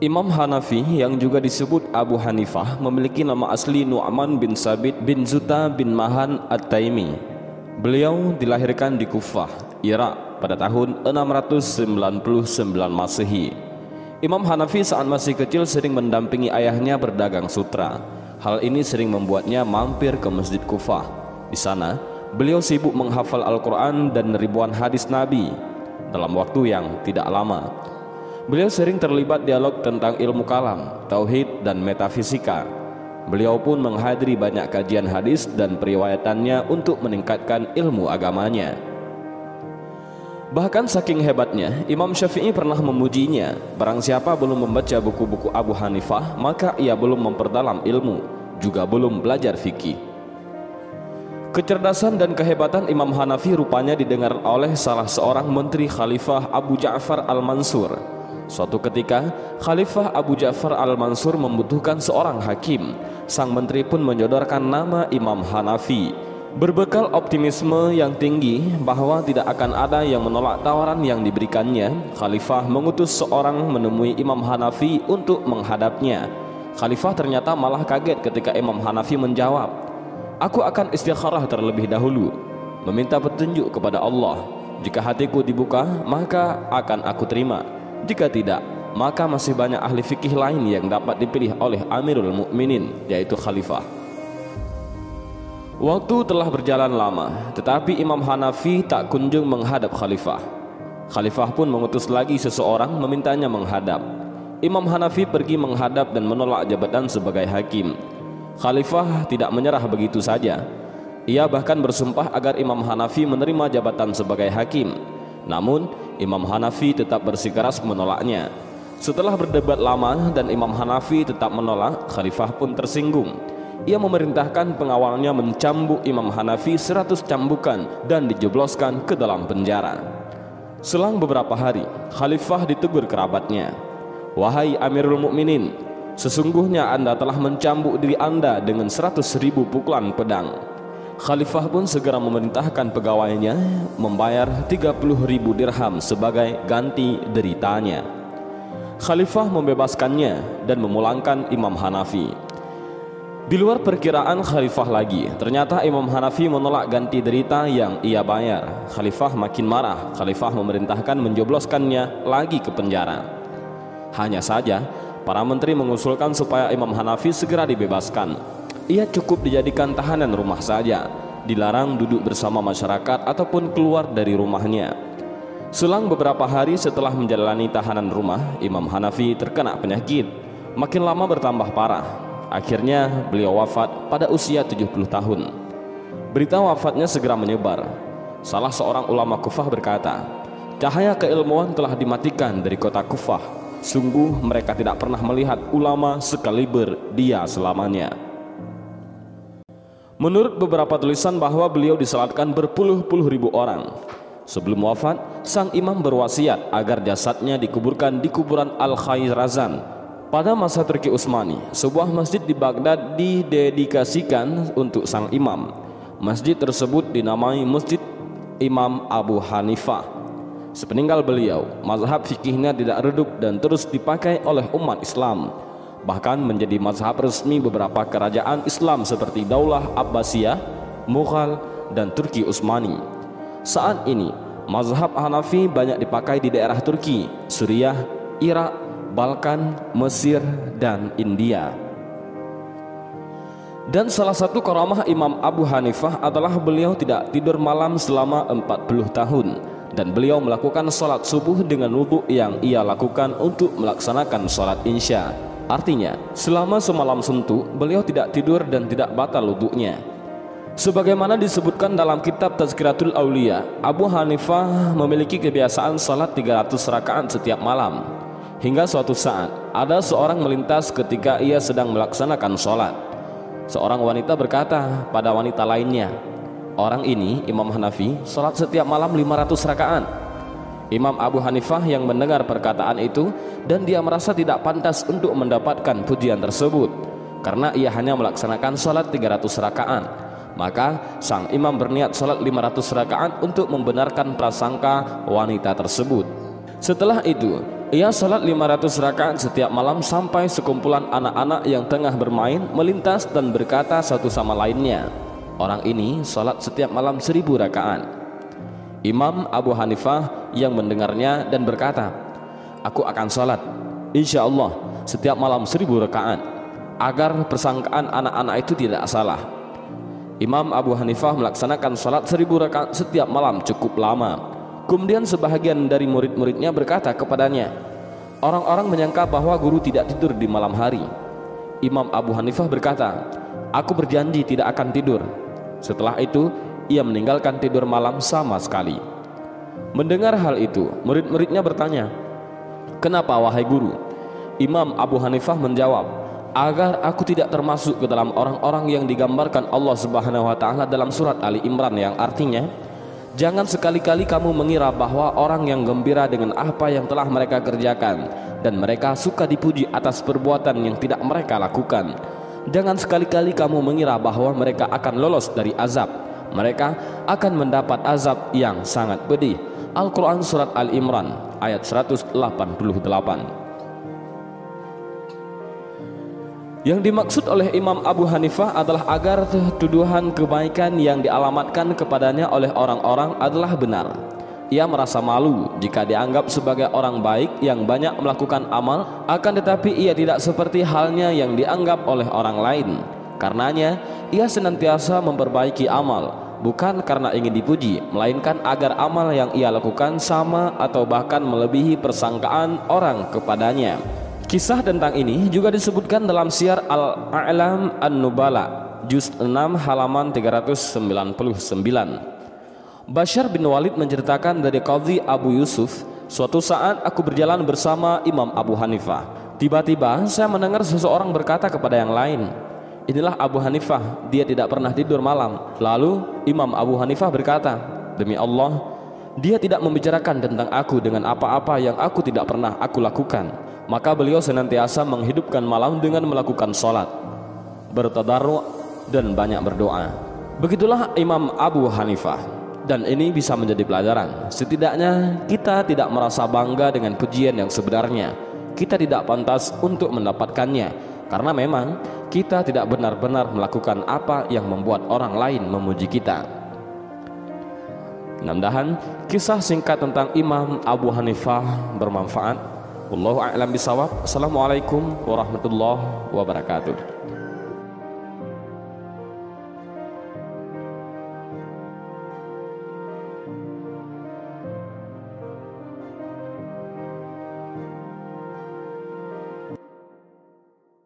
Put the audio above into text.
Imam Hanafi yang juga disebut Abu Hanifah memiliki nama asli Nu'man bin Sabit bin Zuta bin Mahan At-Taimi. Beliau dilahirkan di Kufah, Irak pada tahun 699 Masehi. Imam Hanafi saat masih kecil sering mendampingi ayahnya berdagang sutra. Hal ini sering membuatnya mampir ke Masjid Kufah. Di sana, beliau sibuk menghafal Al-Quran dan ribuan hadis Nabi dalam waktu yang tidak lama. Beliau sering terlibat dialog tentang ilmu kalam, tauhid, dan metafisika. Beliau pun menghadiri banyak kajian hadis dan periwayatannya untuk meningkatkan ilmu agamanya. Bahkan saking hebatnya, Imam Syafi'i pernah memujinya. Barang siapa belum membaca buku-buku Abu Hanifah, maka ia belum memperdalam ilmu, juga belum belajar fikih. Kecerdasan dan kehebatan Imam Hanafi rupanya didengar oleh salah seorang menteri Khalifah Abu Ja'far Al-Mansur Suatu ketika, Khalifah Abu Ja'far Al-Mansur membutuhkan seorang hakim. Sang menteri pun menyodorkan nama Imam Hanafi. Berbekal optimisme yang tinggi bahwa tidak akan ada yang menolak tawaran yang diberikannya, Khalifah mengutus seorang menemui Imam Hanafi untuk menghadapnya. Khalifah ternyata malah kaget ketika Imam Hanafi menjawab, Aku akan istikharah terlebih dahulu, meminta petunjuk kepada Allah. Jika hatiku dibuka, maka akan aku terima. Jika tidak, maka masih banyak ahli fikih lain yang dapat dipilih oleh Amirul Mukminin, yaitu khalifah. Waktu telah berjalan lama, tetapi Imam Hanafi tak kunjung menghadap khalifah. Khalifah pun mengutus lagi seseorang memintanya menghadap. Imam Hanafi pergi menghadap dan menolak jabatan sebagai hakim. Khalifah tidak menyerah begitu saja. Ia bahkan bersumpah agar Imam Hanafi menerima jabatan sebagai hakim. Namun, Imam Hanafi tetap bersikeras menolaknya. Setelah berdebat lama dan Imam Hanafi tetap menolak, Khalifah pun tersinggung. Ia memerintahkan pengawalnya mencambuk Imam Hanafi seratus cambukan dan dijebloskan ke dalam penjara. Selang beberapa hari, Khalifah ditegur kerabatnya. Wahai Amirul Mukminin, sesungguhnya anda telah mencambuk diri anda dengan seratus ribu pukulan pedang. Khalifah pun segera memerintahkan pegawainya membayar 30 ribu dirham sebagai ganti deritanya. Khalifah membebaskannya dan memulangkan Imam Hanafi. Di luar perkiraan Khalifah lagi, ternyata Imam Hanafi menolak ganti derita yang ia bayar. Khalifah makin marah. Khalifah memerintahkan menjobloskannya lagi ke penjara. Hanya saja, para menteri mengusulkan supaya Imam Hanafi segera dibebaskan ia cukup dijadikan tahanan rumah saja, dilarang duduk bersama masyarakat ataupun keluar dari rumahnya. Selang beberapa hari setelah menjalani tahanan rumah, Imam Hanafi terkena penyakit, makin lama bertambah parah. Akhirnya beliau wafat pada usia 70 tahun. Berita wafatnya segera menyebar. Salah seorang ulama Kufah berkata, "Cahaya keilmuan telah dimatikan dari kota Kufah. Sungguh mereka tidak pernah melihat ulama sekaliber dia selamanya." Menurut beberapa tulisan bahwa beliau disalatkan berpuluh-puluh ribu orang. Sebelum wafat, sang imam berwasiat agar jasadnya dikuburkan di kuburan Al-Khairazan. Pada masa Turki Utsmani, sebuah masjid di Baghdad didedikasikan untuk sang imam. Masjid tersebut dinamai Masjid Imam Abu Hanifah. Sepeninggal beliau, mazhab fikihnya tidak redup dan terus dipakai oleh umat Islam bahkan menjadi mazhab resmi beberapa kerajaan Islam seperti Daulah Abbasiyah, Mughal, dan Turki Utsmani. Saat ini, mazhab Hanafi banyak dipakai di daerah Turki, Suriah, Irak, Balkan, Mesir, dan India. Dan salah satu karamah Imam Abu Hanifah adalah beliau tidak tidur malam selama 40 tahun dan beliau melakukan salat subuh dengan wudhu yang ia lakukan untuk melaksanakan salat insya. Artinya, selama semalam suntuk, beliau tidak tidur dan tidak batal wuduknya. Sebagaimana disebutkan dalam kitab Tazkiratul Aulia, Abu Hanifah memiliki kebiasaan salat 300 rakaat setiap malam. Hingga suatu saat, ada seorang melintas ketika ia sedang melaksanakan salat. Seorang wanita berkata pada wanita lainnya, Orang ini, Imam Hanafi, salat setiap malam 500 rakaat. Imam Abu Hanifah yang mendengar perkataan itu dan dia merasa tidak pantas untuk mendapatkan pujian tersebut karena ia hanya melaksanakan sholat 300 rakaat maka sang imam berniat sholat 500 rakaat untuk membenarkan prasangka wanita tersebut setelah itu Ia salat 500 rakaat setiap malam sampai sekumpulan anak-anak yang tengah bermain melintas dan berkata satu sama lainnya. Orang ini salat setiap malam seribu rakaat. Imam Abu Hanifah yang mendengarnya dan berkata, Aku akan salat, insya Allah setiap malam seribu rakaat, agar persangkaan anak-anak itu tidak salah. Imam Abu Hanifah melaksanakan salat seribu rakaat setiap malam cukup lama Kemudian sebahagian dari murid-muridnya berkata kepadanya, orang-orang menyangka bahwa guru tidak tidur di malam hari. Imam Abu Hanifah berkata, aku berjanji tidak akan tidur. Setelah itu, ia meninggalkan tidur malam sama sekali. Mendengar hal itu, murid-muridnya bertanya, Kenapa wahai guru? Imam Abu Hanifah menjawab, agar aku tidak termasuk ke dalam orang-orang yang digambarkan Allah Subhanahu wa taala dalam surat Ali Imran yang artinya Jangan sekali-kali kamu mengira bahwa orang yang gembira dengan apa yang telah mereka kerjakan dan mereka suka dipuji atas perbuatan yang tidak mereka lakukan. Jangan sekali-kali kamu mengira bahwa mereka akan lolos dari azab. Mereka akan mendapat azab yang sangat pedih. Al-Quran Surat Al-Imran ayat 188 Yang dimaksud oleh Imam Abu Hanifah adalah agar tuduhan kebaikan yang dialamatkan kepadanya oleh orang-orang adalah benar. Ia merasa malu jika dianggap sebagai orang baik yang banyak melakukan amal, akan tetapi ia tidak seperti halnya yang dianggap oleh orang lain. Karenanya, ia senantiasa memperbaiki amal, bukan karena ingin dipuji, melainkan agar amal yang ia lakukan sama atau bahkan melebihi persangkaan orang kepadanya. Kisah tentang ini juga disebutkan dalam Syiar Al-A'lam An-Nubala Juz 6 halaman 399 Bashar bin Walid menceritakan dari Qadhi Abu Yusuf Suatu saat aku berjalan bersama Imam Abu Hanifah Tiba-tiba saya mendengar seseorang berkata kepada yang lain Inilah Abu Hanifah, dia tidak pernah tidur malam. Lalu Imam Abu Hanifah berkata Demi Allah, dia tidak membicarakan tentang aku dengan apa-apa yang aku tidak pernah aku lakukan. Maka beliau senantiasa menghidupkan malam dengan melakukan sholat bertadarru dan banyak berdoa. Begitulah Imam Abu Hanifah. Dan ini bisa menjadi pelajaran. Setidaknya kita tidak merasa bangga dengan pujian yang sebenarnya. Kita tidak pantas untuk mendapatkannya. Karena memang kita tidak benar-benar melakukan apa yang membuat orang lain memuji kita mudah-mudahan kisah singkat tentang Imam Abu Hanifah bermanfaat Wallahu a'lam bisawab. Assalamualaikum warahmatullahi wabarakatuh.